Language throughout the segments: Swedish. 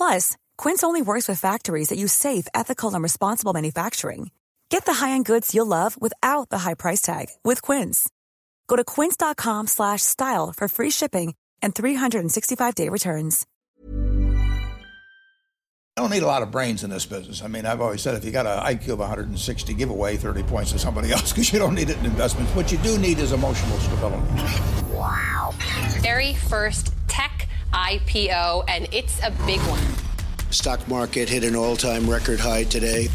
Plus, Quince only works with factories that use safe, ethical, and responsible manufacturing. Get the high-end goods you'll love without the high price tag with Quince. Go to quince.com slash style for free shipping and 365-day returns. I don't need a lot of brains in this business. I mean, I've always said if you got an IQ of 160, give away 30 points to somebody else because you don't need it in investments. What you do need is emotional stability. Wow. Very first tech IPO, and it's a big one. Stock market hit an all-time record high today.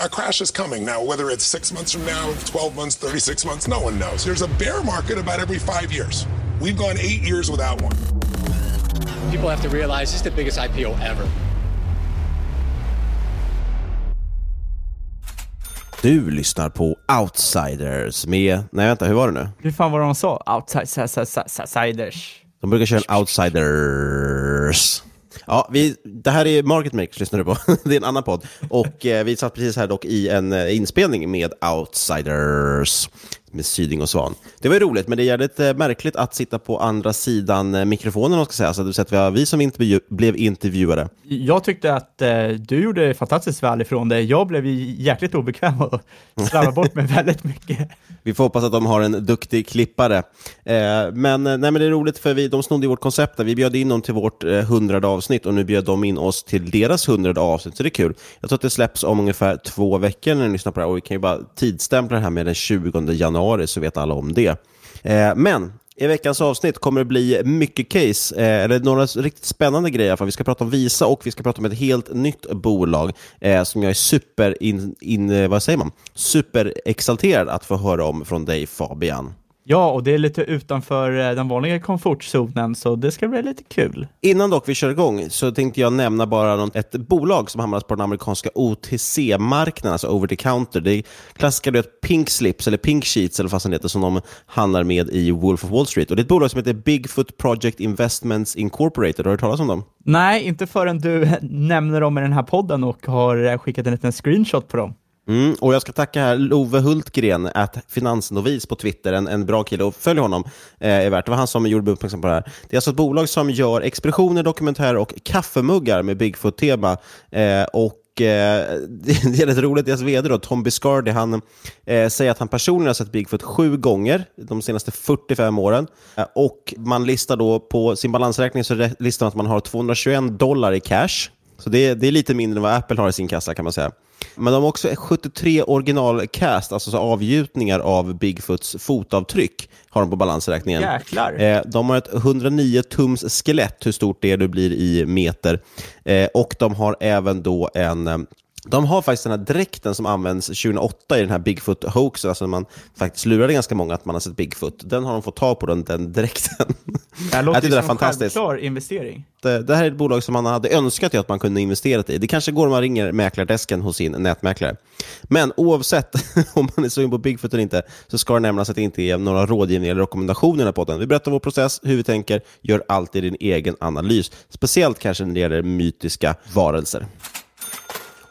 A crash is coming. Now, whether it's six months from now, 12 months, 36 months, no one knows. There's a bear market about every five years. We've gone eight years without one. People have to realize this is the biggest IPO ever. Du lyssnar på Outsiders med, nej vänta, hur var det nu? Hur fan var det de sa? Outsiders. De brukar köra en Outsiders. Ja, vi, det här är Market Makers, lyssnar du på. det är en annan podd. Och eh, vi satt precis här dock i en eh, inspelning med Outsiders med Syding och Svan. Det var roligt, men det är jävligt eh, märkligt att sitta på andra sidan eh, mikrofonen, ska säga. Så det att vi, var vi som intervju blev intervjuade. Jag tyckte att eh, du gjorde fantastiskt väl ifrån dig. Jag blev jäkligt obekväm och slarvade bort mig väldigt mycket. Vi får hoppas att de har en duktig klippare. Eh, men, eh, nej, men det är roligt, för vi, de snodde vårt koncept. Där. Vi bjöd in dem till vårt eh, hundrade avsnitt och nu bjöd de in oss till deras hundrade avsnitt, så det är kul. Jag tror att det släpps om ungefär två veckor när ni lyssnar på det här och vi kan ju bara tidstämpla det här med den 20 januari januari så vet alla om det. Eh, men i veckans avsnitt kommer det bli mycket case, eh, eller några riktigt spännande grejer. För vi ska prata om Visa och vi ska prata om ett helt nytt bolag eh, som jag är super, in, in, eh, vad säger man? superexalterad att få höra om från dig Fabian. Ja, och det är lite utanför eh, den vanliga komfortzonen, så det ska bli lite kul. Innan dock vi kör igång så tänkte jag nämna bara ett bolag som hamnat på den amerikanska OTC-marknaden, alltså over the counter. Det är klassiska du vet, pink slips, eller pink sheets, eller vad det heter, som de handlar med i Wolf of Wall Street. Och Det är ett bolag som heter Bigfoot Project Investments Incorporated. Har du hört talas om dem? Nej, inte förrän du nämner dem i den här podden och har skickat en liten screenshot på dem. Mm, och jag ska tacka här Love Hultgren, att finansnovis på Twitter, en, en bra kille, och följ honom. Eh, är värt. Det var han som gjorde uppmärksam på det här. Det är alltså ett bolag som gör expeditioner, dokumentärer och kaffemuggar med Bigfoot-tema. Eh, och eh, det är rätt roligt, deras vd då, Tom Biscardi, han eh, säger att han personligen har sett Bigfoot sju gånger de senaste 45 åren. Eh, och man listar då på sin balansräkning så listar man att man har 221 dollar i cash. Så det, det är lite mindre än vad Apple har i sin kassa kan man säga. Men de har också 73 originalcast, alltså så avgjutningar av Bigfoots fotavtryck, har de på balansräkningen. Jäklar. Eh, de har ett 109 tums skelett, hur stort det är det blir i meter. Eh, och de har även då en De har faktiskt den här dräkten som används 2008 i den här Bigfoot hoaxen, alltså man faktiskt lurade ganska många att man har sett Bigfoot. Den har de fått tag på, den, den dräkten. Det här låter ju som en självklar investering. Det, det, här är ett bolag som man hade önskat att man kunde investera i. Det kanske går om man ringer mäklardesken hos sin nätmäklare. Men oavsett om man är sugen på Bigfoot eller inte, så ska det nämnas att det inte är några rådgivningar eller rekommendationer på den. Vi berättar vår process, hur vi tänker, gör alltid din egen analys. Speciellt kanske när det gäller mytiska varelser.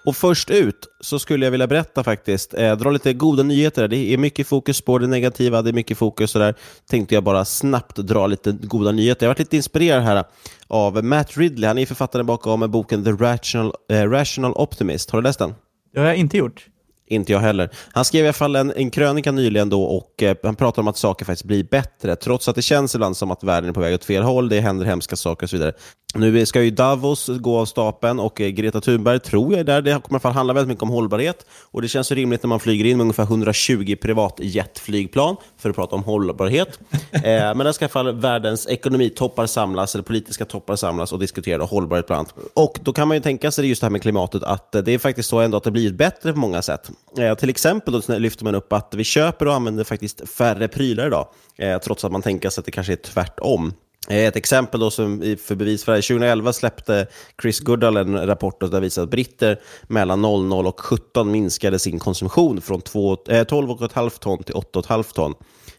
Och först ut så skulle jag vilja berätta faktiskt, eh, dra lite goda nyheter. Det är mycket fokus på det negativa, det är mycket fokus så där. Tänkte jag bara snabbt dra lite goda nyheter. Jag har varit lite inspirerad här av Matt Ridley. Han är författaren bakom boken The Rational, eh, Rational Optimist. Har du läst den? Det har jag inte gjort. Inte jag heller. Han skrev i alla fall en, en krönika nyligen då och eh, han pratar om att saker faktiskt blir bättre, trots att det känns ibland som att världen är på väg åt fel håll, det händer hemska saker och så vidare. Nu ska ju Davos gå av stapeln och eh, Greta Thunberg tror jag är där. Det kommer i alla fall handla väldigt mycket om hållbarhet och det känns så rimligt när man flyger in med ungefär 120 privatjetflygplan för att prata om hållbarhet. eh, men där ska i alla fall världens ekonomitoppar samlas, eller politiska toppar samlas och diskutera hållbarhet bland annat. Och då kan man ju tänka sig just det här med klimatet, att eh, det är faktiskt så ändå att det blir bättre på många sätt. Eh, till exempel då lyfter man upp att vi köper och använder faktiskt färre prylar idag, eh, trots att man tänker sig att det kanske är tvärtom. Eh, ett exempel då som för bevis för det här, 2011 släppte Chris Goodall en rapport där visar att britter mellan 00 och 17 minskade sin konsumtion från 12,5 eh, ton till 8,5 ton.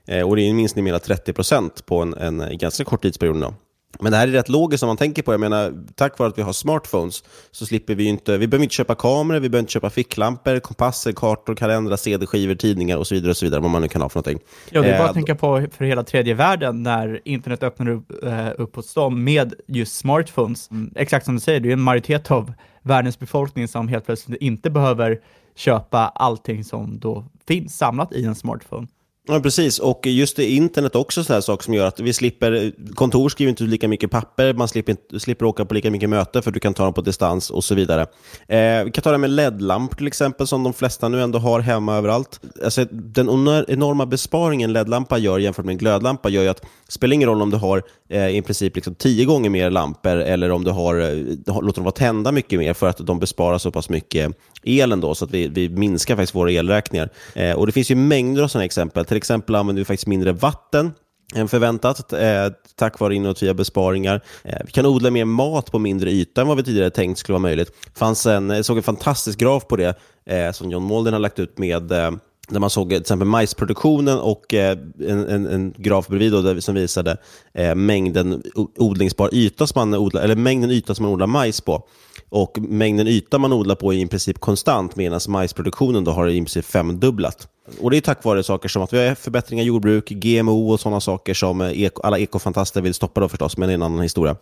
Eh, och det är en minskning med hela 30 procent på en, en ganska kort tidsperiod. Då. Men det här är rätt logiskt om man tänker på Jag menar, tack vare att vi har smartphones så slipper vi inte, vi behöver inte köpa kameror, vi behöver inte köpa ficklampor, kompasser, kartor, kalendrar, CD-skivor, tidningar och så vidare, och så vidare, vad man nu kan ha för någonting. Ja, det är bara att eh, tänka på för hela tredje världen när internet öppnar upp, eh, upp hos dem med just smartphones. Mm, exakt som du säger, det är en majoritet av världens befolkning som helt plötsligt inte behöver köpa allting som då finns samlat i en smartphone. Ja, precis. Och just det, internet också sådana saker som gör att vi slipper, kontor skriver inte lika mycket papper, man slipper, slipper åka på lika mycket möten för du kan ta dem på distans och så vidare. Eh, vi kan ta det med LED-lampor till exempel, som de flesta nu ändå har hemma överallt. Alltså, den enorma besparingen LED-lampa gör jämfört med en glödlampa gör ju att det spelar ingen roll om du har eh, i princip liksom tio gånger mer lampor eller om du har, eh, låter dem vara tända mycket mer för att de besparar så pass mycket el ändå, så att vi, vi minskar faktiskt våra elräkningar. Eh, och Det finns ju mängder av sådana exempel. Till exempel använder vi faktiskt mindre vatten än förväntat eh, tack vare innovativa besparingar. Eh, vi kan odla mer mat på mindre yta än vad vi tidigare tänkt skulle vara möjligt. Fanns en, jag såg en fantastisk graf på det eh, som John Molden har lagt ut med eh, där man såg till exempel majsproduktionen och eh, en, en, en, graf bredvid då, där, som visade eh, mängden odlingsbar yta som man odlar, eller mängden yta som man odlar majs på. Och mängden yta man odlar på är i princip konstant medan majsproduktionen då har i princip femdubblat. Och det är tack vare saker som att vi har förbättringar i jordbruk, GMO och sådana saker som eh, alla ekofantaster vill stoppa då förstås, men det är en annan historia.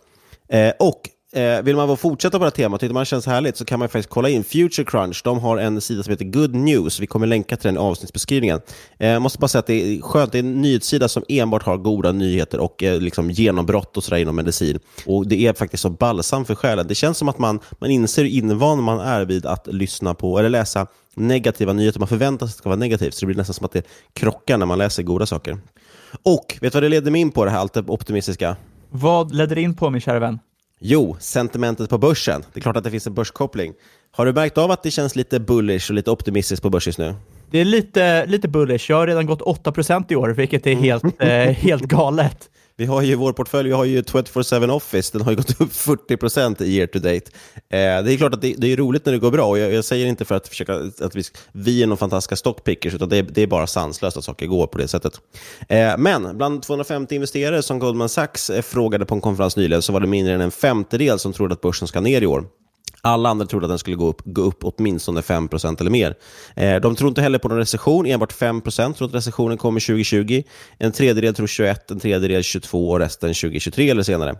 Eh, och Eh, vill man fortsätta på det här temat, tycker man det känns härligt, så kan man faktiskt kolla in Future Crunch. De har en sida som heter Good News. Vi kommer länka till den i avsnittsbeskrivningen. Eh, jag måste bara säga att det är skönt. Det är en nyhetssida som enbart har goda nyheter och eh, liksom genombrott och sådär inom medicin. Och Det är faktiskt så balsam för själen. Det känns som att man, man inser hur invan man är vid att lyssna på eller läsa negativa nyheter. Man förväntar sig att det ska vara negativt, så det blir nästan som att det krockar när man läser goda saker. Och vet du vad det leder mig in på, det här allt det optimistiska? Vad ledde det in på, min kära vän? Jo, sentimentet på börsen. Det är klart att det finns en börskoppling. Har du märkt av att det känns lite bullish och lite optimistiskt på börsen just nu? Det är lite, lite bullish. Jag har redan gått 8% i år, vilket är helt, eh, helt galet. Vi har ju vår portfölj, vi har ju 24-7 Office, den har ju gått upp 40% year to date. Eh, det är klart att det, det, är roligt när det går bra och jag, jag, säger inte för att försöka att vi, vi är någon fantastiska stockpickers, utan det, det, är bara sanslöst att saker går på det sättet. Eh, men bland 250 investerare som Goldman Sachs eh, frågade på en konferens nyligen så var det mindre än en femtedel som trodde att börsen ska ner i år. Alla andra trodde att den skulle gå upp, gå upp åtminstone 5% eller mer. Eh, de tror inte heller på någon recession. Enbart 5% tror att recessionen kommer 2020. En tredjedel tror 21, en tredjedel 22 och resten 2023 eller senare.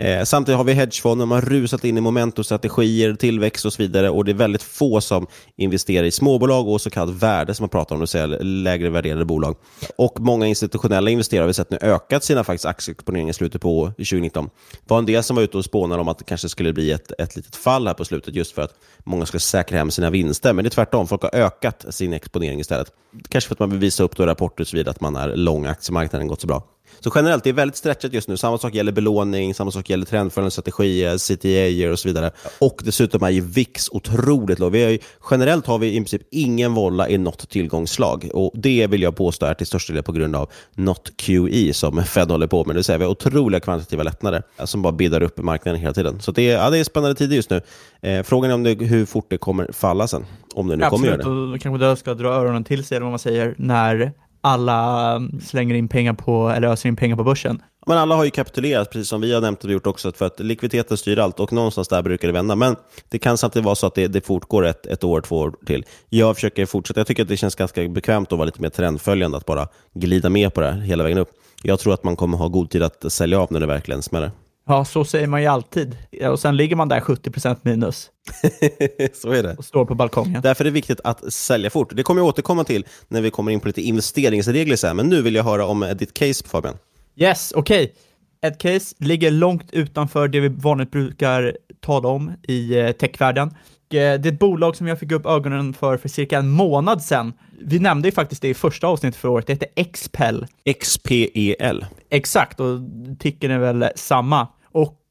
Eh, samtidigt har vi hedgefonder, man har rusat in i momentumstrategier, tillväxt och så vidare och det är väldigt få som investerar i småbolag och så kallat värde som man pratar om, det vill säga lägre värderade bolag. Och många institutionella investerare har vi sett nu ökat sina faktiskt i slutet på 2019. Det var en del som var ute och spånade om att det kanske skulle bli ett, ett litet fall här på slutet just för att många skulle säkra hem sina vinster. Men det är tvärtom, folk har ökat sin exponering istället. Kanske för att man vill visa upp då rapporter och så vidare att man är lång aktiemarknaden gått så bra. Så generellt, det är väldigt stretchat just nu. Samma sak gäller belåning, samma sak gäller trendföljande strategier, CTA och så vidare. Och dessutom är ju VIX otroligt låg. Vi har ju, generellt har vi i princip ingen volla i något tillgångsslag. Och det vill jag påstå är till största del på grund av not QE som Fed håller på med. Det vill säga vi har otroliga kvantitativa lättnader som bara bidrar upp marknaden hela tiden. Så det är, ja, det är spännande tider just nu. Eh, frågan är om det, hur fort det kommer falla sen. Om det nu Absolut, kommer göra det. och kanske det ska dra öronen till sig, eller vad man säger, när alla um, slänger in pengar på, eller öser in pengar på börsen. Men alla har ju kapitulerat, precis som vi har nämnt och gjort också, för att likviditeten styr allt och någonstans där brukar det vända. Men det kan samtidigt vara så att det, det fortgår ett, ett år, två år till. Jag försöker fortsätta. Jag tycker att det känns ganska bekvämt att vara lite mer trendföljande, att bara glida med på det här hela vägen upp. Jag tror att man kommer ha god tid att sälja av när det verkligen smäller. Ja, så säger man ju alltid. Och sen ligger man där 70% minus så är det. och står på balkongen. Därför är det viktigt att sälja fort. Det kommer jag återkomma till när vi kommer in på lite investeringsregler sen. Men nu vill jag höra om ditt case, Fabian. Yes, okej. Ett case ligger långt utanför det vi vanligt brukar tala om i eh, techvärlden. Eh, Det är ett bolag som jag fick upp ögonen för för cirka en månad sedan. Vi nämnde ju faktiskt det i första avsnittet för året. Det heter Xpel. XPEL. Exakt, och ticken är väl samma.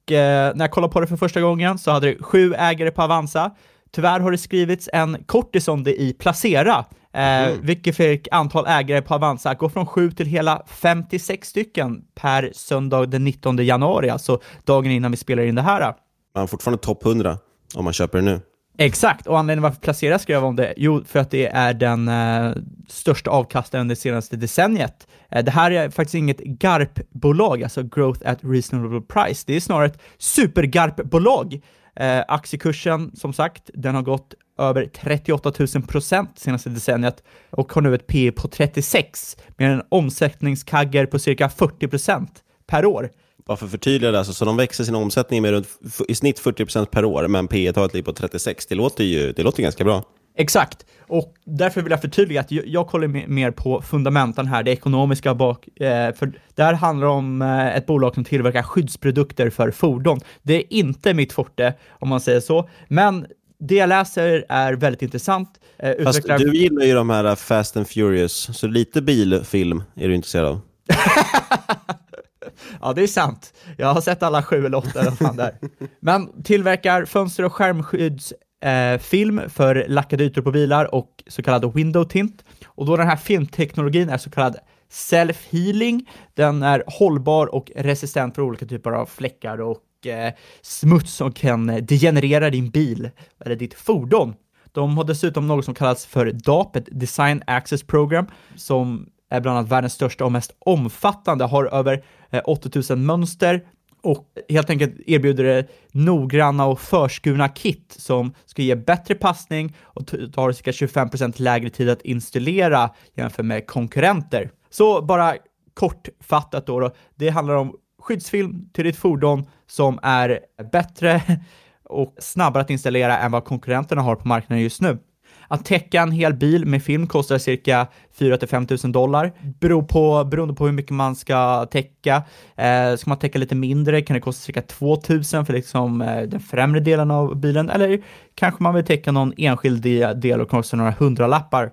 Och eh, när jag kollade på det för första gången så hade det sju ägare på Avanza. Tyvärr har det skrivits en kortis om det i Placera, eh, vilket fick antal ägare på Avanza gå från sju till hela 56 stycken per söndag den 19 januari, alltså dagen innan vi spelar in det här. Man har fortfarande topp 100 om man köper det nu. Exakt, och anledningen varför Placera skrev om det, jo, för att det är den eh, största avkastaren det senaste decenniet. Eh, det här är faktiskt inget GARP-bolag, alltså Growth at Reasonable Price. Det är snarare ett super-GARP-bolag. Eh, aktiekursen, som sagt, den har gått över 38 000 procent senaste decenniet och har nu ett P på 36 med en omsättningskagger på cirka 40 procent per år. Bara för att förtydliga det, alltså, så de växer sin omsättning med runt, i snitt 40% per år, men P talet ligger på 36. Det låter ju det låter ganska bra. Exakt, och därför vill jag förtydliga att jag, jag kollar me- mer på fundamenten här, det ekonomiska bak, eh, för det här handlar om eh, ett bolag som tillverkar skyddsprodukter för fordon. Det är inte mitt forte, om man säger så, men det jag läser är väldigt intressant. Eh, Fast utvecklar- du gillar ju de här Fast and Furious, så lite bilfilm är du intresserad av. Ja, det är sant. Jag har sett alla sju eller åtta eller fan där. Men tillverkar fönster och skärmskyddsfilm eh, för lackade ytor på bilar och så kallad window tint. Och då den här filmteknologin är så kallad self-healing, den är hållbar och resistent för olika typer av fläckar och eh, smuts som kan degenerera din bil eller ditt fordon. De har dessutom något som kallas för DAP, ett Design Access Program, som är bland annat världens största och mest omfattande, har över eh, 8000 mönster och helt enkelt erbjuder det noggranna och förskurna kit som ska ge bättre passning och tar cirka 25% lägre tid att installera jämfört med konkurrenter. Så bara kortfattat då, då det handlar om skyddsfilm till ditt fordon som är bättre och snabbare att installera än vad konkurrenterna har på marknaden just nu. Att täcka en hel bil med film kostar cirka 4 5 000 dollar. Beror på, beroende på hur mycket man ska täcka. Eh, ska man täcka lite mindre kan det kosta cirka 2 000 för liksom, eh, den främre delen av bilen. Eller kanske man vill täcka någon enskild del och kostar några hundralappar.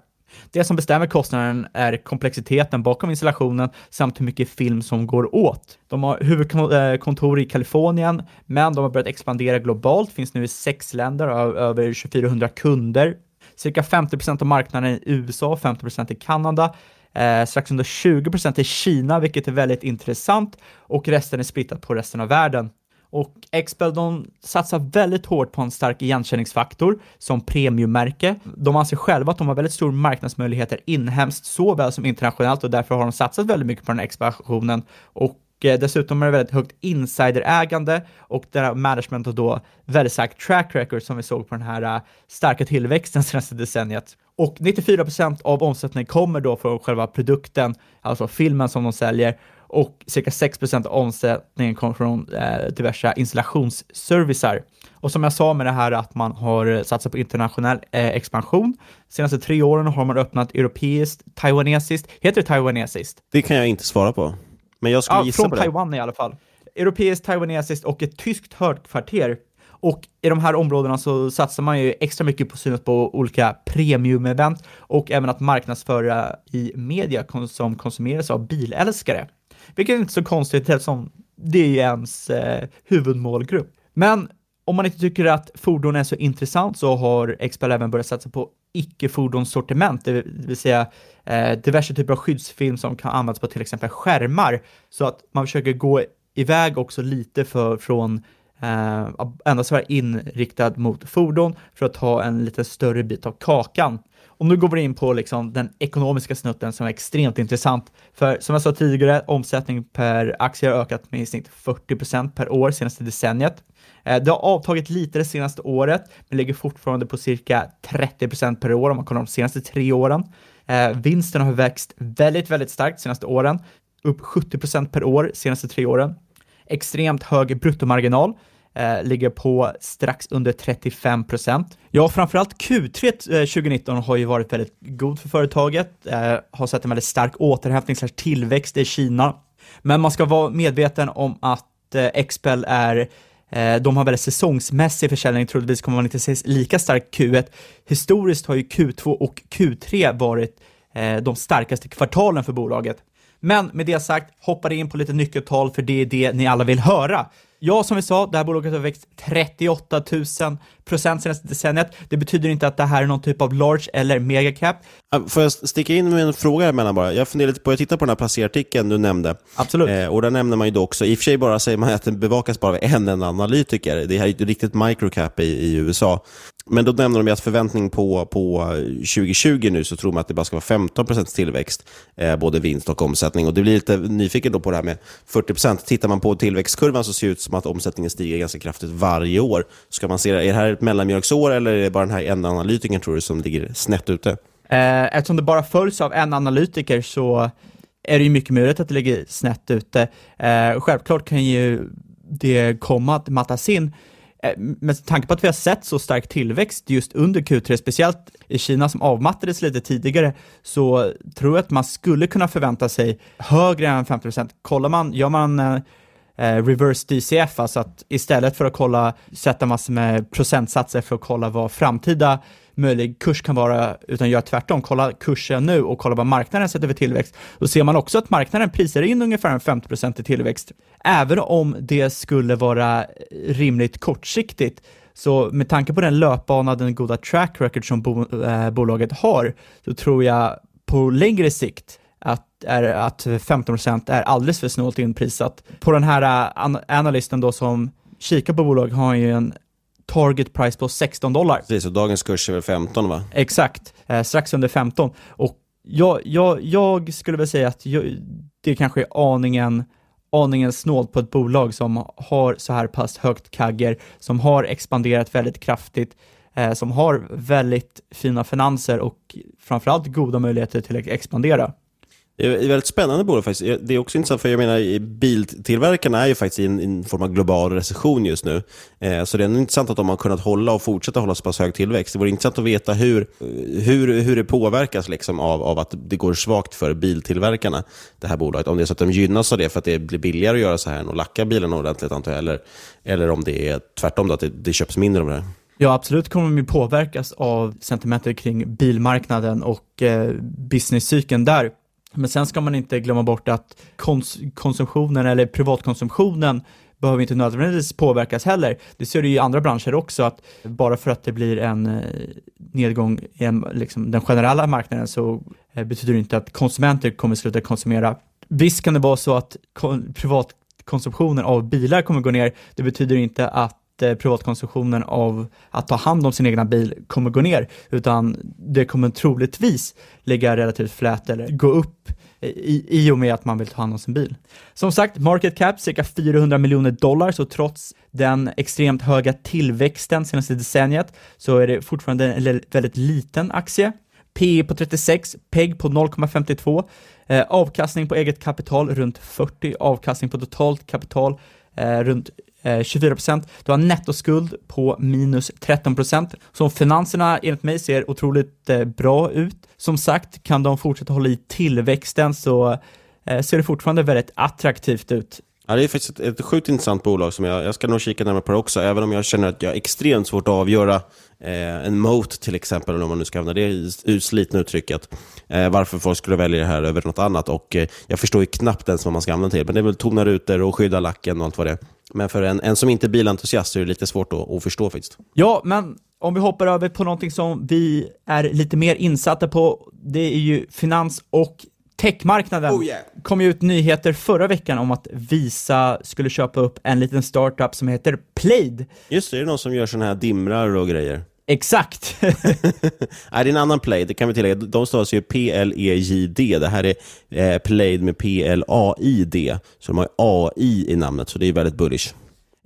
Det som bestämmer kostnaden är komplexiteten bakom installationen samt hur mycket film som går åt. De har huvudkontor eh, i Kalifornien, men de har börjat expandera globalt, finns nu i sex länder och har över 2400 kunder. Cirka 50% av marknaden i USA, 50% i Kanada, eh, strax under 20% i Kina, vilket är väldigt intressant, och resten är splittat på resten av världen. Och Expel de satsar väldigt hårt på en stark igenkänningsfaktor som premiummärke. De anser själva att de har väldigt stor marknadsmöjligheter inhemskt såväl som internationellt och därför har de satsat väldigt mycket på den här expansionen. Och Eh, dessutom är det väldigt högt insiderägande och där har managementet då väldigt starkt track record som vi såg på den här eh, starka tillväxten senaste decenniet. Och 94% av omsättningen kommer då från själva produkten, alltså filmen som de säljer och cirka 6% av omsättningen kommer från eh, diverse installationsservicer. Och som jag sa med det här att man har eh, satsat på internationell eh, expansion. Senaste tre åren har man öppnat europeiskt, taiwanesiskt, heter det taiwanesiskt? Det kan jag inte svara på. Men jag skulle Ja, gissa från på det. Taiwan i alla fall. Europeiskt, taiwanesiskt och ett tyskt högkvarter. Och i de här områdena så satsar man ju extra mycket på synet på olika premium-event och även att marknadsföra i media som konsumeras av bilälskare. vilket är inte så konstigt eftersom det är ens eh, huvudmålgrupp. Men om man inte tycker att fordon är så intressant så har Expel även börjat satsa på icke-fordonssortiment, det vill säga eh, diverse typer av skyddsfilm som kan användas på till exempel skärmar, så att man försöker gå iväg också lite för, från eh, endast vara inriktad mot fordon för att ta en lite större bit av kakan. Och nu går vi in på liksom den ekonomiska snutten som är extremt intressant. För som jag sa tidigare, omsättning per aktie har ökat med i snitt 40% per år senaste decenniet. Eh, det har avtagit lite det senaste året, men ligger fortfarande på cirka 30% per år om man kollar de senaste tre åren. Eh, vinsten har växt väldigt, väldigt starkt de senaste åren, upp 70% per år senaste tre åren. Extremt hög bruttomarginal, eh, ligger på strax under 35 procent. Ja, framförallt Q3 2019 eh, har ju varit väldigt god för företaget, eh, har sett en väldigt stark återhämtning tillväxt i Kina. Men man ska vara medveten om att eh, Expel är eh, de har väldigt säsongsmässig försäljning, troligtvis kommer man inte se lika stark Q1. Historiskt har ju Q2 och Q3 varit eh, de starkaste kvartalen för bolaget. Men med det sagt, hoppar in på lite nyckeltal för det är det ni alla vill höra. Ja, som vi sa, det här bolaget har växt 38 000 procent senaste decenniet. Det betyder inte att det här är någon typ av large eller megacap. Får jag sticka in med en fråga emellan bara? Jag funderar lite på, jag tittar på den här placerartikeln du nämnde. Absolut. Eh, och där nämner man ju då också, i och för sig bara säger man att den bevakas bara av en enda analytiker. Det här är ju riktigt microcap i, i USA. Men då nämner de att förväntning på, på 2020 nu så tror man att det bara ska vara 15% tillväxt, eh, både vinst och omsättning. Och det blir lite nyfiken då på det här med 40% Tittar man på tillväxtkurvan så ser det ut som att omsättningen stiger ganska kraftigt varje år. Ska man se det, är det här ett mellanmjölksår eller är det bara den här enda analytikern tror du som ligger snett ute? Eh, eftersom det bara följs av en analytiker så är det ju mycket möjligt att det ligger snett ute. Eh, självklart kan ju det komma att mattas in, eh, med tanke på att vi har sett så stark tillväxt just under Q3, speciellt i Kina som avmattades lite tidigare, så tror jag att man skulle kunna förvänta sig högre än 50% Kollar man, gör man eh, reverse DCF, alltså att istället för att kolla, sätta massor med procentsatser för att kolla vad framtida möjlig kurs kan vara, utan gör tvärtom, kolla kursen nu och kolla vad marknaden sätter för tillväxt. Då ser man också att marknaden prisar in ungefär en 50 i tillväxt. Även om det skulle vara rimligt kortsiktigt, så med tanke på den löpbana, den goda track record som bo, eh, bolaget har, så tror jag på längre sikt är, att 15% är alldeles för snålt inprisat. På den här äh, analysten då som kikar på bolaget har ju en target price på 16 dollar. Precis, och dagens kurs är väl 15 va? Exakt, eh, strax under 15. Och jag, jag, jag skulle väl säga att jag, det kanske är aningen aningen snålt på ett bolag som har så här pass högt kagger, som har expanderat väldigt kraftigt, eh, som har väldigt fina finanser och framförallt goda möjligheter till att expandera. Eh, det är väldigt spännande bolag faktiskt. Eh, det är också intressant för jag menar biltillverkarna är ju faktiskt i en, en form av global recession just nu. Eh, så det är intressant att de har kunnat hålla och fortsätta hålla så pass hög tillväxt. Det vore intressant att veta hur, hur, hur det påverkas liksom av, av att det går svagt för biltillverkarna, det här bolaget. Om det är så att de gynnas av det för att det blir billigare att göra så här än att lacka bilen ordentligt antar jag. Eller, eller om det är tvärtom, då, att det, det köps mindre av det här. Ja, absolut kommer de ju påverkas av sentimentet kring bilmarknaden och eh, businesscykeln där. Men sen ska man inte glömma bort att kons konsumtionen eller privatkonsumtionen behöver inte nödvändigtvis påverkas heller. Det ser du i andra branscher också, att bara för att det blir en eh, nedgång i en, liksom, den generella marknaden så eh, betyder det inte att konsumenter kommer sluta konsumera. Visst kan det vara så att privatkonsumtionen av bilar kommer gå ner. Det betyder inte att Eh, privatkonsumtionen av att ta hand om sin egna bil kommer gå ner, utan det kommer troligtvis ligga relativt flät eller gå upp i, i och med att man vill ta hand om sin bil. Som sagt, market cap cirka 400 miljoner dollar, så trots den extremt höga tillväxten senaste decenniet så är det fortfarande en väldigt liten aktie. P på 36, PEG på 0,52, eh, avkastning på eget kapital runt 40, avkastning på totalt kapital eh, runt eh, 24 procent. Du har nettoskuld på minus 13 Så finanserna enligt mig ser otroligt eh, bra ut. Som sagt, kan de fortsätta hålla i tillväxten så eh, ser det fortfarande väldigt attraktivt ut. Ja, det är faktiskt ett, ett sjukt intressant bolag som jag, jag ska nog kika närmare på det också, även om jag känner att jag har extremt svårt att avgöra eh, en moat till exempel, om man nu ska använda det utslitna uttrycket, eh, varför folk skulle välja det här över något annat. Och eh, Jag förstår ju knappt ens vad man ska använda till, men det är väl tona rutor och skydda lacken och allt vad det är. Men för en, en som inte är bilentusiast är det lite svårt att, att förstå faktiskt. Ja, men om vi hoppar över på någonting som vi är lite mer insatta på, det är ju finans och techmarknaden. Oh yeah. kom ju ut nyheter förra veckan om att Visa skulle köpa upp en liten startup som heter Plaid. Just det, det är någon som gör sådana här dimrar och grejer. Exakt. Nej, det är en annan Plaid, det kan vi tillägga. De stavas ju P-L-E-J-D. Det här är eh, Plaid med P-L-A-I-D. Så de har AI i namnet, så det är väldigt bullish.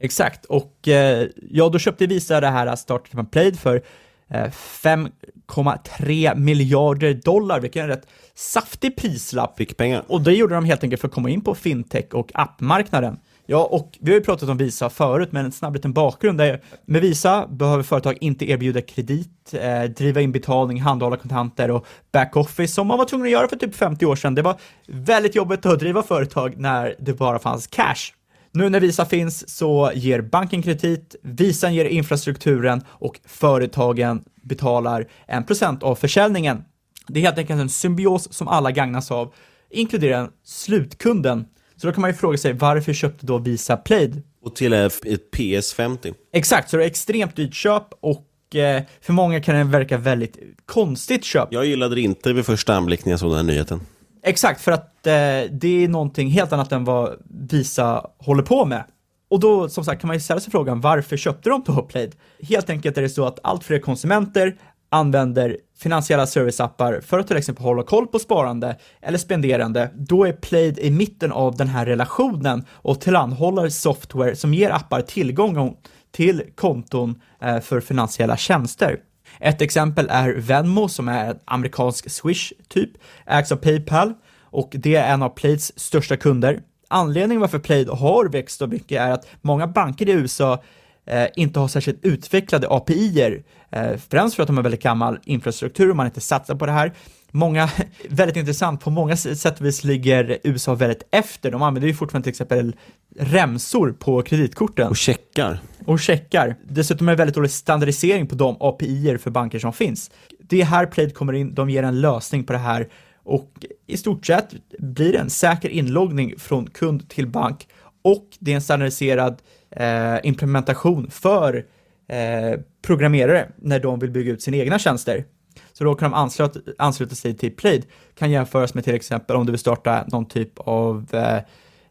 Exakt, och eh, ja, då köpte Visa det här startupen Plaid för 5,3 miljarder dollar, vilket är en rätt saftig prislapp. Fick pengar. Och det gjorde de helt enkelt för att komma in på fintech och appmarknaden. Ja, och vi har ju pratat om Visa förut, men en snabb liten bakgrund där med Visa behöver företag inte erbjuda kredit, eh, driva in betalning, handhålla kontanter och backoffice som man var tvungen att göra för typ 50 år sedan. Det var väldigt jobbigt att driva företag när det bara fanns cash. Nu när Visa finns så ger banken kredit, Visa ger infrastrukturen och företagen betalar en procent av försäljningen. Det är helt enkelt en symbios som alla gagnas av, inkluderar slutkunden. Så då kan man ju fråga sig varför köpte då Visa Plaid? Och till ett PS50. Exakt, så det är extremt dyrt köp och eh, för många kan det verka väldigt konstigt köp. Jag gillade det inte vid första anblick när jag såg den här nyheten. Exakt, för att eh, det är någonting helt annat än vad Visa håller på med. Och då, som sagt, kan man ju ställa sig frågan, varför köpte de på Plaid? Helt enkelt är det så att allt fler konsumenter använder finansiella serviceappar för att till exempel hålla koll på sparande eller spenderande, då är Plaid i mitten av den här relationen och tillhandahåller software som ger appar tillgång till konton eh, för finansiella tjänster. Ett exempel är Venmo som är en amerikansk Swish typ, ägs av Paypal och det är en av Plaids största kunder. Anledningen varför Plaid har växt så mycket är att många banker i USA eh, inte har särskilt utvecklade API-er, eh, främst för att de har väldigt gammal infrastruktur och man inte satsar på det här. Många, väldigt intressant, på många sätt och vis ligger USA väldigt efter. De använder ju fortfarande till exempel remsor på kreditkorten. Och checkar. Och checkar. Dessutom är det väldigt dålig standardisering på de API-er för banker som finns. Det är här Plaid kommer in, de ger en lösning på det här och i stort sett blir det en säker inloggning från kund till bank och det är en standardiserad eh, implementation för eh, programmerare när de vill bygga ut sina egna tjänster. Så då kan de ansluta, ansluta sig till Plaid, kan jämföras med till exempel om du vill starta någon typ av eh,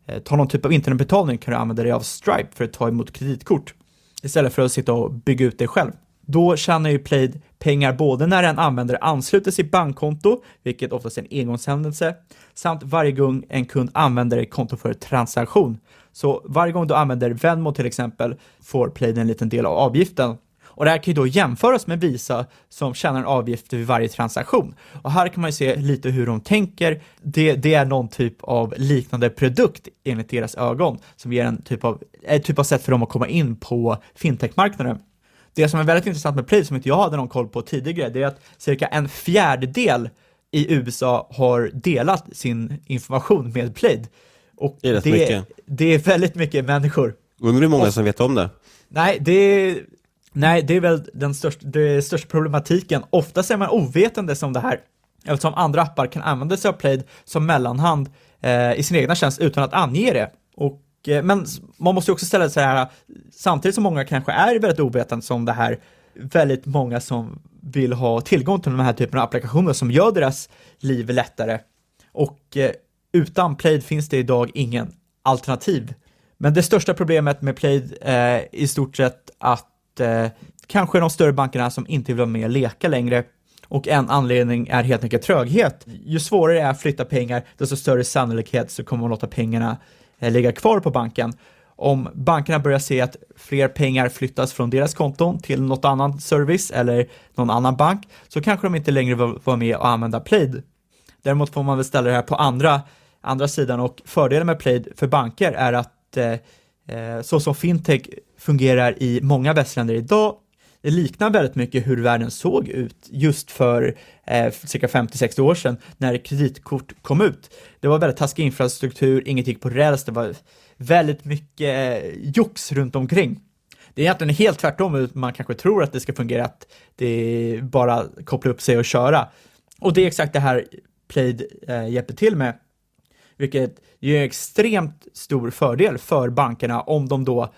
eh, ta någon typ av internetbetalning kan du använda dig av Stripe för att ta emot kreditkort istället för att sitta och bygga ut det själv. Då tjänar ju Plaid pengar både när en användare ansluter sitt bankkonto, vilket oftast är en engångshändelse, samt varje gång en kund använder ett konto för transaktion. Så varje gång du använder Venmo till exempel får Plaid en liten del av avgiften. Och det här kan ju då jämföras med Visa som tjänar en avgift vid varje transaktion. Och här kan man ju se lite hur de tänker. Det, det är någon typ av liknande produkt enligt deras ögon som ger en typ av, ett typ av sätt för dem att komma in på fintechmarknaden. Det som är väldigt intressant med Plaid, som inte jag hade någon koll på tidigare, det är att cirka en fjärdedel i USA har delat sin information med Plaid. Och det är det. Det är väldigt mycket människor. Undrar hur många och, som vet om det? Nej, det är, nej, det är väl den största, det största problematiken. Oftast är man ovetande om det här, eftersom andra appar kan använda sig av Plaid som mellanhand eh, i sin egna tjänst utan att ange det. Och Eh, men man måste ju också ställa sig här, samtidigt som många kanske är väldigt ovetande som det här, väldigt många som vill ha tillgång till den här typen av applikationer som gör deras liv lättare. Och eh, utan Plaid finns det idag ingen alternativ. Men det största problemet med Plaid är i stort sett att eh, kanske de större bankerna som inte vill vara med och leka längre och en anledning är helt enkelt tröghet. Ju svårare det är att flytta pengar, desto större sannolikhet så kommer man låta pengarna Eh, ligga kvar på banken. Om bankerna börjar se att fler pengar flyttas från deras konton till något annan service eller någon annan bank så kanske de inte längre vill vara med och använda Plaid. Däremot får man väl ställa det här på andra, andra sidan och fördelen med Plaid för banker är att eh Eh, så som fintech fungerar i många västländer idag det liknar väldigt mycket hur världen såg ut just för eh, cirka 50-60 år sedan när kreditkort kom ut. Det var väldigt taskig infrastruktur, inget gick på räls, det var väldigt mycket eh, jox runt omkring. Det är egentligen helt tvärtom, man kanske tror att det ska fungera, att det är bara koppla upp sig och köra. Och det är exakt det här Plaid eh, hjälper till med, vilket är extremt stor fördel för bankerna om de då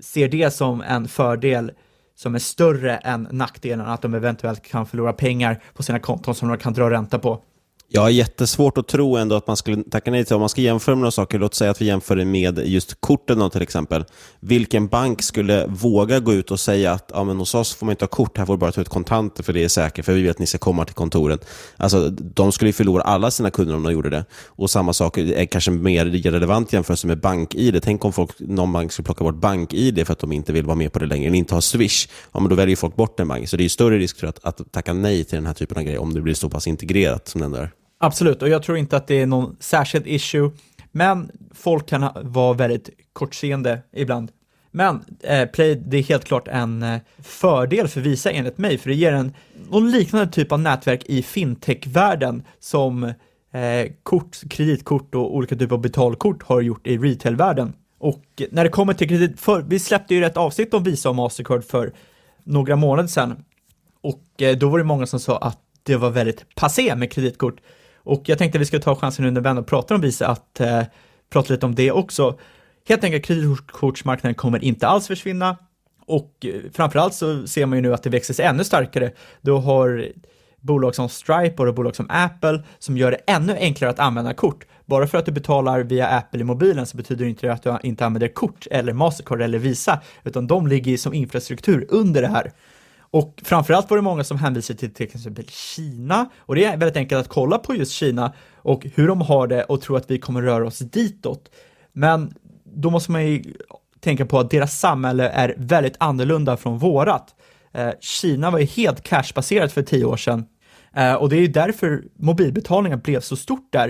ser det som en fördel som är större än nackdelen att de eventuellt kan förlora pengar på sina konton som de kan dra ränta på. Jag har jättesvårt att tro ändå att man skulle tacka nej till, om man ska jämföra med några saker, låt säga att vi jämför det med just korten då, till exempel. Vilken bank skulle våga gå ut och säga att ja, men hos oss får man inte ha kort, här får du bara ta ut kontanter för det är säkert, för vi vet att ni ska komma till kontoret. Alltså, de skulle ju förlora alla sina kunder om de gjorde det. Och samma sak är kanske mer relevant jämfört med bank-id. Tänk om folk, någon bank skulle plocka bort bank-id för att de inte vill vara med på det längre, eller inte ha Swish. Ja, men då väljer folk bort den banken. Så det är större risk för att, att tacka nej till den här typen av grejer om det blir så pass integrerat som den där. Absolut, och jag tror inte att det är någon särskild issue, men folk kan vara väldigt kortseende ibland. Men eh, Play, det är helt klart en eh, fördel för Visa enligt mig, för det ger en någon liknande typ av nätverk i fintech-världen som eh, kort, kreditkort och olika typer av betalkort har gjort i retail-världen. Och när det kommer till kredit, för, vi släppte ju ett avsnitt om Visa och Mastercard för några månader sedan och eh, då var det många som sa att det var väldigt passé med kreditkort. Och jag tänkte att vi ska ta chansen nu när vänner pratar om Visa att eh, prata lite om det också. Helt enkelt kreditkortsmarknaden kommer inte alls försvinna och eh, framförallt så ser man ju nu att det växer sig ännu starkare. Då har bolag som Stripe och bolag som Apple som gör det ännu enklare att använda kort. Bara för att du betalar via Apple i mobilen så betyder det inte att du inte använder kort eller Mastercard eller Visa, utan de ligger som infrastruktur under det här. Och framförallt var det många som hänvisade till till exempel Kina och det är väldigt enkelt att kolla på just Kina och hur de har det och tro att vi kommer röra oss ditåt. Men då måste man ju tänka på att deras samhälle är väldigt annorlunda från vårat. Eh, Kina var ju helt cashbaserat för tio år sedan eh, och det är ju därför mobilbetalningar blev så stort där.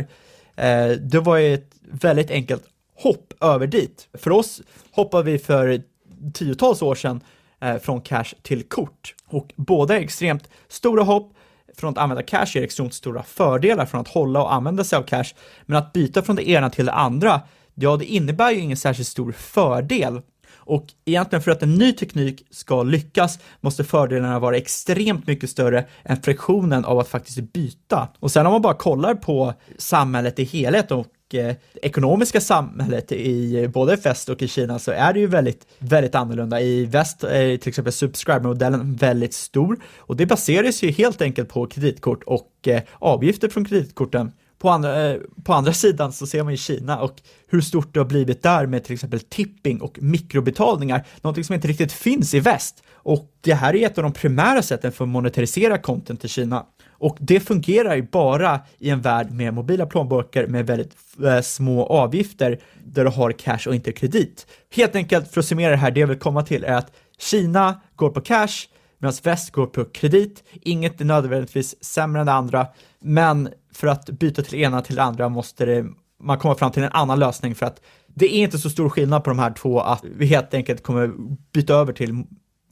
Eh, det var ju ett väldigt enkelt hopp över dit. För oss hoppade vi för tiotals år sedan Eh, från cash till kort. Och båda är extremt stora hopp. Från att använda cash ger extremt stora fördelar från att hålla och använda sig av cash. Men att byta från det ena till det andra, ja, det innebär ju ingen särskilt stor fördel. Och egentligen för att en ny teknik ska lyckas måste fördelarna vara extremt mycket större än friktionen av att faktiskt byta. Och sen om man bara kollar på samhället i helhet och eh, ekonomiska samhället i eh, både väst och i Kina så är det ju väldigt, väldigt annorlunda. I väst är till exempel Subscriber-modellen väldigt stor och det baseras ju helt enkelt på kreditkort och eh, avgifter från kreditkorten. På andra, eh, på andra sidan så ser man ju Kina och hur stort det har blivit där med till exempel tipping och mikrobetalningar, någonting som inte riktigt finns i väst. Och det här är ett av de primära sätten för att monetarisera content i Kina. Och det fungerar ju bara i en värld med mobila plånböcker med väldigt eh, små avgifter där du har cash och inte kredit. Helt enkelt för att summera det här, det jag vill komma till är att Kina går på cash medan väst går på kredit. Inget är nödvändigtvis sämre än det andra, men för att byta till ena till det andra måste det, man komma fram till en annan lösning för att det är inte så stor skillnad på de här två att vi helt enkelt kommer byta över till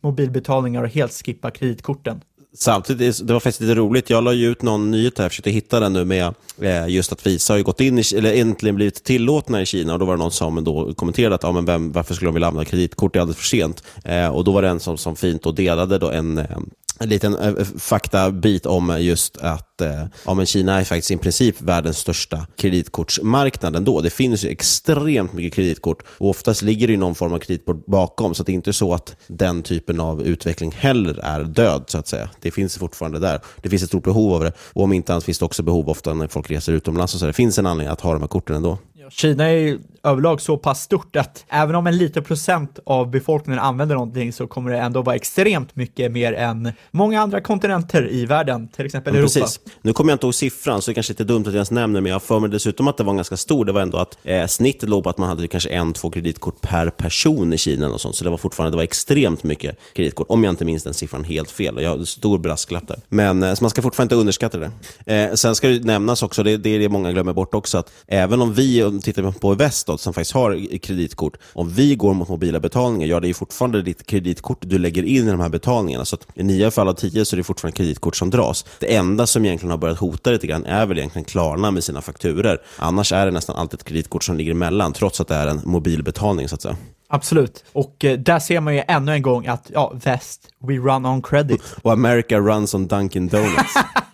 mobilbetalningar och helt skippa kreditkorten. Samtidigt, det var faktiskt lite roligt. Jag la ju ut någon nyhet här, jag försökte hitta den nu med eh, just att Visa har gått in, i, eller äntligen blivit tillåtna i Kina. Och Då var det någon som då kommenterade att ja, men vem, varför skulle de vilja använda kreditkort, det är alldeles för sent. Eh, och Då var det en som, som fint och delade då en, eh, en liten eh, eh, faktabit om just att eh, ja, men Kina är faktiskt i princip världens största kreditkortsmarknad ändå. Det finns ju extremt mycket kreditkort och oftast ligger det ju någon form av kreditkort bakom, så det är inte så att den typen av utveckling heller är död, så att säga. Det finns fortfarande där. Det finns ett stort behov av det och om inte annat finns det också behov ofta när folk reser utomlands. Och så. Det finns en anledning att ha de här korten ändå. Kina är överlag så pass stort att även om en liten procent av befolkningen använder någonting så kommer det ändå vara extremt mycket mer än många andra kontinenter i världen, till exempel ja, Europa. Precis. Nu kommer jag inte ihåg siffran, så det är kanske lite dumt att jag ens nämner, men jag för mig dessutom att det var ganska stor. Det var ändå att eh, snittet låg på att man hade kanske en, två kreditkort per person i Kina och sånt, så det var fortfarande det var extremt mycket kreditkort, om jag inte minns den siffran helt fel. Jag har stor brasklapp där. Men eh, så man ska fortfarande inte underskatta det. Eh, sen ska det nämnas också, det, det är det många glömmer bort också, att även om vi tittar man på Vestot som faktiskt har kreditkort, om vi går mot mobila betalningar, ja det är fortfarande ditt kreditkort du lägger in i de här betalningarna. Så i nio fall av tio så är det fortfarande kreditkort som dras. Det enda som egentligen har börjat hota lite grann är väl egentligen Klarna med sina fakturer. Annars är det nästan alltid ett kreditkort som ligger emellan, trots att det är en mobilbetalning så att säga. Absolut. Och eh, där ser man ju ännu en gång att, ja, väst, we run on credit. Och America runs on Dunkin Donuts.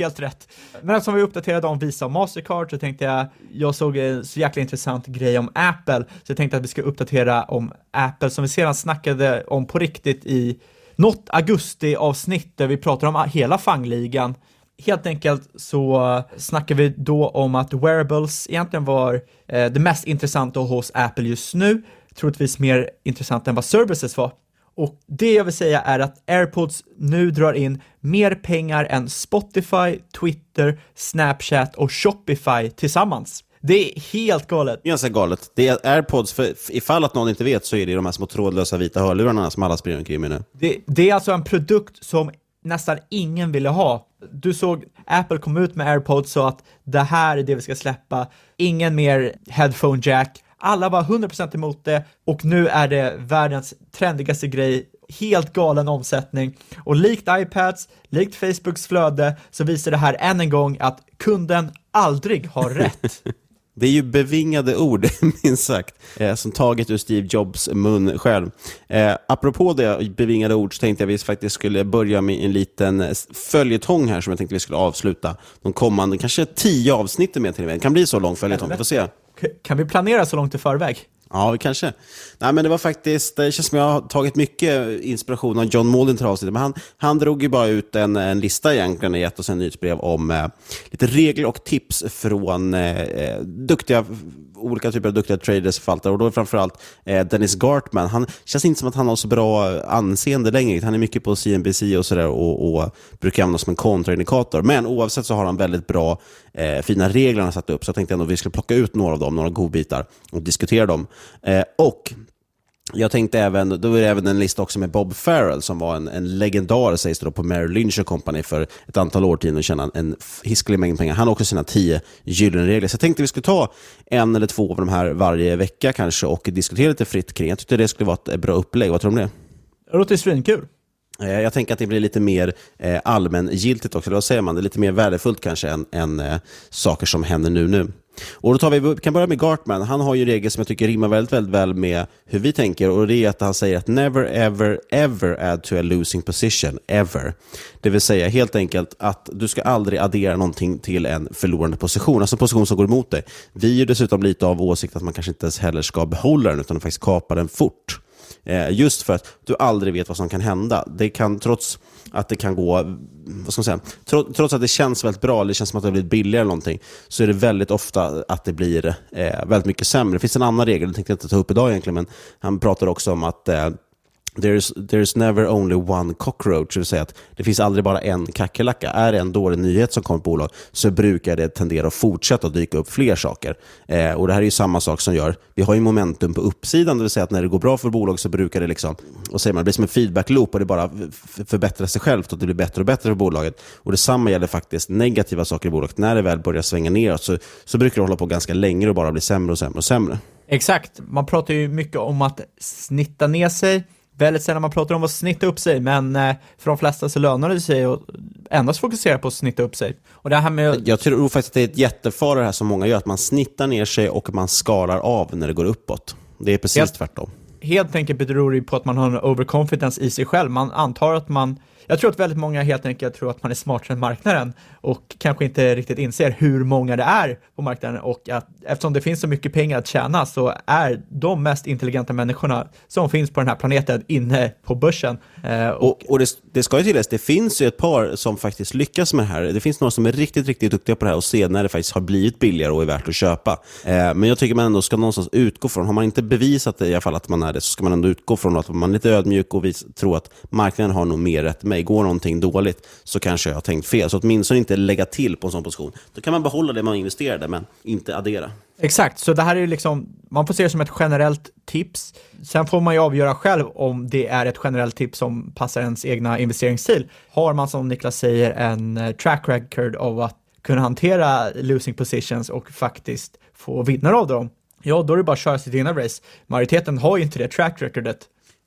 Helt rätt. Men eftersom vi uppdaterade om Visa och Mastercard så tänkte jag, jag såg en så jäkla intressant grej om Apple, så jag tänkte att vi ska uppdatera om Apple som vi sedan snackade om på riktigt i något augusti-avsnitt där vi pratar om hela fangligan. Helt enkelt så snackar vi då om att wearables egentligen var eh, det mest intressanta hos Apple just nu, troligtvis mer intressant än vad services var. Och det jag vill säga är att AirPods nu drar in mer pengar än Spotify, Twitter, Snapchat och Shopify tillsammans. Det är helt galet. Ganska galet. Det är AirPods, för ifall att någon inte vet så är det de här små trådlösa vita hörlurarna som alla springer omkring med nu. Det, det är alltså en produkt som nästan ingen ville ha. Du såg Apple kom ut med AirPods så att det här är det vi ska släppa. Ingen mer headphone jack alla var 100% emot det och nu är det världens trendigaste grej helt galen omsättning och likt iPads, likt Facebooks flöde så visar det här än en gång att kunden aldrig har rätt. Det är ju bevingade ord, minst sagt, eh, som taget ur Steve Jobs mun själv. Eh, apropå det bevingade ord så tänkte jag att vi faktiskt skulle börja med en liten följetong här som jag tänkte vi skulle avsluta de kommande, kanske tio avsnitten med till och med. Det kan bli så lång följetong, vi får se. Kan vi planera så långt i förväg? Ja, kanske. Nej, men det var faktiskt, det känns som jag har tagit mycket inspiration av John Maldin till avsnittet, men han, han drog ju bara ut en, en lista egentligen och gett oss en nyhetsbrev om eh, lite regler och tips från eh, eh, duktiga olika typer av duktiga traders och förvaltare och då är framförallt eh, Dennis Gartman. Han känns inte som att han har så bra anseende längre. Han är mycket på CNBC och sådär och, och brukar användas som en kontraindikator. Men oavsett så har han väldigt bra, eh, fina regler han satt upp. Så jag tänkte ändå att vi skulle plocka ut några av dem, några godbitar och diskutera dem. Eh, och jag tänkte även, då är det även en lista också med Bob Farrell som var en, en legendar sägs det då, på Merrill Lynch Company för ett antal årtionden och tjänade en hiskelig mängd pengar. Han har också sina tio gyllene regler. Så jag tänkte vi skulle ta en eller två av de här varje vecka kanske och diskutera lite fritt kring. Jag tyckte det skulle vara ett bra upplägg. Vad tror du om det? Det låter svinkul. Eh, jag tänker att det blir lite mer eh, allmängiltigt också. eller Vad säger man? Det är lite mer värdefullt kanske än, än eh, saker som händer nu nu. Och då tar vi, vi kan börja med Gartman. Han har ju en regel som jag tycker rimmar väldigt, väldigt väl med hur vi tänker. Och det är att han säger att never, ever, ever add to a losing position. Ever. Det vill säga helt enkelt att du ska aldrig addera någonting till en förlorande position. Alltså en position som går emot dig. Vi är dessutom lite av åsikt att man kanske inte ens heller ska behålla den utan faktiskt kapa den fort. Eh, just för att du aldrig vet vad som kan hända. Det kan, trots att det kan gå, vad ska man säga, trots att det känns väldigt bra, eller det känns som att det har blivit billigare eller någonting, så är det väldigt ofta att det blir eh, väldigt mycket sämre. Det finns en annan regel, det tänkte jag inte ta upp idag egentligen, men han pratar också om att eh, There's, there's never only one cockroach, det vill säga att det finns aldrig bara en kackerlacka. Är det en dålig nyhet som kommer på bolag så brukar det tendera att fortsätta att dyka upp fler saker. Eh, och Det här är ju samma sak som gör, vi har ju momentum på uppsidan, det vill säga att när det går bra för bolag så brukar det liksom, och säger man, det blir som en feedback-loop och det bara förbättrar sig självt och det blir bättre och bättre för bolaget. Och Detsamma gäller faktiskt negativa saker i bolaget. När det väl börjar svänga neråt så, så brukar det hålla på ganska länge och bara bli sämre och sämre och sämre. Exakt, man pratar ju mycket om att snitta ner sig, väldigt sällan man pratar om att snitta upp sig, men eh, för de flesta så lönar det sig att endast fokusera på att snitta upp sig. Och det här med... Jag tror faktiskt att det är ett jättefara det här som många gör, att man snittar ner sig och man skalar av när det går uppåt. Det är precis helt, tvärtom. Helt enkelt beror det på att man har en overconfidence i sig själv. Man antar att man jag tror att väldigt många helt enkelt tror att man är smartare än marknaden och kanske inte riktigt inser hur många det är på marknaden och att eftersom det finns så mycket pengar att tjäna så är de mest intelligenta människorna som finns på den här planeten inne på börsen. Eh, och, och, och det, det, ska ju tilläggas, det finns ju ett par som faktiskt lyckas med det här. Det finns några som är riktigt, riktigt duktiga på det här och ser när det faktiskt har blivit billigare och är värt att köpa. Eh, men jag tycker man ändå ska någonstans utgå från, har man inte bevisat det i alla fall att man är det, så ska man ändå utgå från att man är lite ödmjuk och tror att marknaden har nog mer rätt mig. Går någonting dåligt så kanske jag har tänkt fel. Så åtminstone inte lägga till på en sån position. Då kan man behålla det man investerade, men inte addera. Exakt, så det här är liksom, man får se det som ett generellt tips. Sen får man ju avgöra själv om det är ett generellt tips som passar ens egna investeringsstil. Har man som Niklas säger en eh, track record av att kunna hantera losing positions och faktiskt få vinnare av dem, ja då är det bara att köra sitt egna race. Majoriteten har ju inte det track recordet.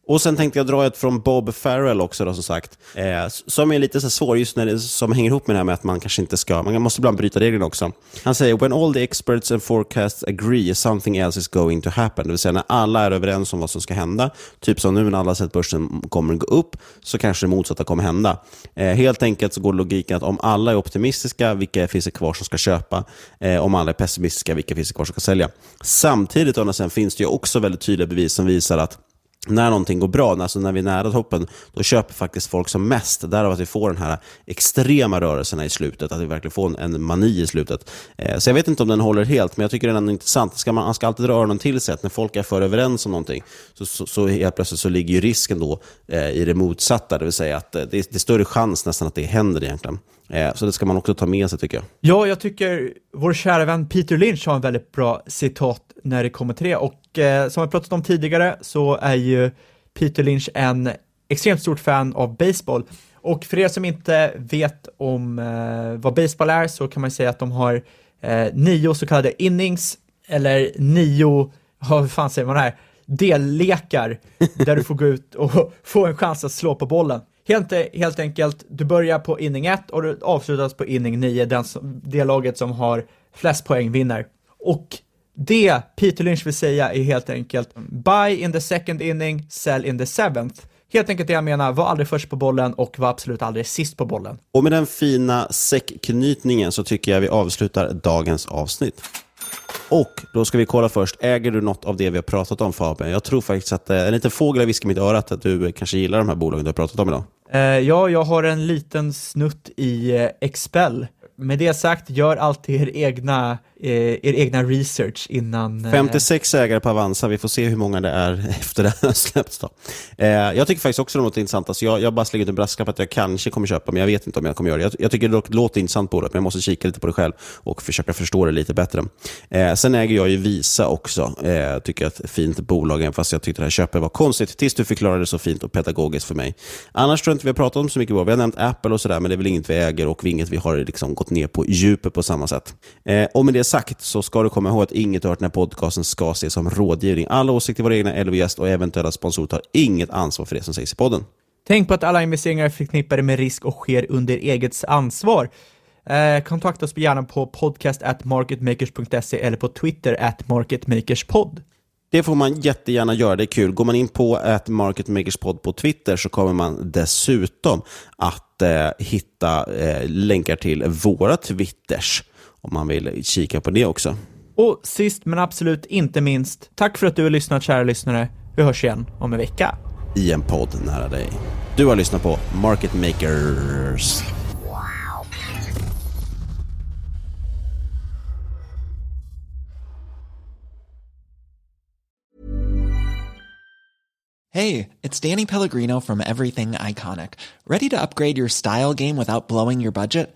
Och sen tänkte jag dra ett från Bob Farrell också då, som sagt. Eh, som är lite så svår just när det som hänger ihop med det här med att man kanske inte ska, man måste ibland bryta reglerna också. Han säger, when all the experts and forecasts agree something else is going to happen. Det vill säga när alla är överens om vad som ska hända, typ som nu när alla har sett börsen kommer gå upp, så kanske det motsatta kommer hända. Eh, helt enkelt så går logiken att om alla är optimistiska, vilka finns det kvar som ska köpa? Eh, om alla är pessimistiska, vilka finns det kvar som ska sälja? Samtidigt, sen finns det ju också väldigt tydliga bevis som visar att när någonting går bra, alltså när vi är nära toppen, då köper faktiskt folk som mest. Därav att vi får den här extrema rörelserna i slutet, att vi verkligen får en mani i slutet. Eh, så jag vet inte om den håller helt, men jag tycker den är intressant. Ska man, man ska alltid dra öronen till sig, att när folk är för överens om någonting, så, så, så helt plötsligt så ligger ju risken då eh, i det motsatta, det vill säga att eh, det, är, det är större chans nästan att det händer egentligen. Eh, så det ska man också ta med sig tycker jag. Ja, jag tycker vår kära vän Peter Lynch har en väldigt bra citat när det kommer till det och eh, som vi pratat om tidigare så är ju Peter Lynch en extremt stort fan av baseball och för er som inte vet om eh, vad baseball är så kan man säga att de har eh, nio så kallade innings eller nio, hur fan säger man det här, dellekar där du får gå ut och få en chans att slå på bollen. Helt, helt enkelt, du börjar på inning 1 och du avslutas på inning 9, den, det laget som har flest poäng vinner. Och det Peter Lynch vill säga är helt enkelt buy in the second inning, sell in the seventh. Helt enkelt det jag menar, var aldrig först på bollen och var absolut aldrig sist på bollen. Och med den fina säckknytningen så tycker jag vi avslutar dagens avsnitt. Och då ska vi kolla först, äger du något av det vi har pratat om Fabian? Jag tror faktiskt att eh, en liten fågel har viskat i mitt öra att du kanske gillar de här bolagen du har pratat om idag. Uh, ja, jag har en liten snutt i eh, uh, Expel. Med det sagt, gör alltid er egna Eh, er egna research innan... Eh, 56 ägare på Avanza, vi får se hur många det är efter det har släppts. Då. Eh, jag tycker faktiskt också det låter intressant. Alltså jag, jag bara slänger ut en brasklapp att jag kanske kommer köpa, men jag vet inte om jag kommer göra det. Jag, jag tycker det låter intressant på det, men jag måste kika lite på det själv och försöka förstå det lite bättre. Eh, sen äger jag ju Visa också. Eh, tycker att ett fint bolag, även fast jag tyckte det här köpet var konstigt, tills du förklarade det så fint och pedagogiskt för mig. Annars tror jag inte vi har pratat om så mycket bra. Vi har nämnt Apple och sådär, men det är väl inget vi äger och inget vi har liksom gått ner på djupet på samma sätt. Eh, och med det sagt så ska du komma ihåg att inget av den här podcasten ska ses som rådgivning. Alla åsikter, våra egna LO-gäst och eventuella sponsorer tar inget ansvar för det som sägs i podden. Tänk på att alla investeringar är förknippade med risk och sker under eget ansvar. Eh, kontakta oss gärna på podcast at marketmakers.se eller på Twitter at marketmakerspod. Det får man jättegärna göra, det är kul. Går man in på ett marketmakerspod på Twitter så kommer man dessutom att eh, hitta eh, länkar till våra Twitters om man vill kika på det också. Och sist men absolut inte minst, tack för att du har lyssnat kära lyssnare. Vi hörs igen om en vecka. I en podd nära dig. Du har lyssnat på Market Makers. Hey, it's Danny Pellegrino from Everything Iconic. Ready to upgrade your style game without blowing your budget?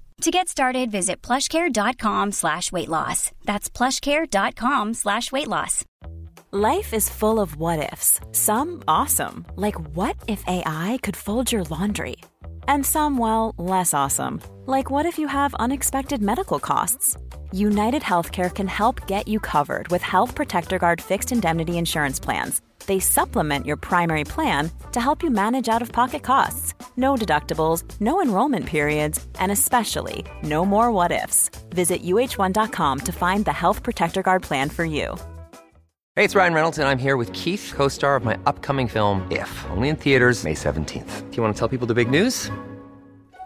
To get started, visit plushcare.com slash weight loss. That's plushcare.com slash weight loss. Life is full of what ifs. Some awesome, like what if AI could fold your laundry? And some, well, less awesome, like what if you have unexpected medical costs? United Healthcare can help get you covered with Health Protector Guard fixed indemnity insurance plans they supplement your primary plan to help you manage out of pocket costs. No deductibles, no enrollment periods, and especially no more what ifs. Visit uh1.com to find the Health Protector Guard plan for you. Hey, it's Ryan Reynolds, and I'm here with Keith, co star of my upcoming film, If, only in theaters, May 17th. Do you want to tell people the big news?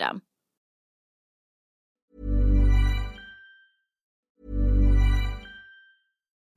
system.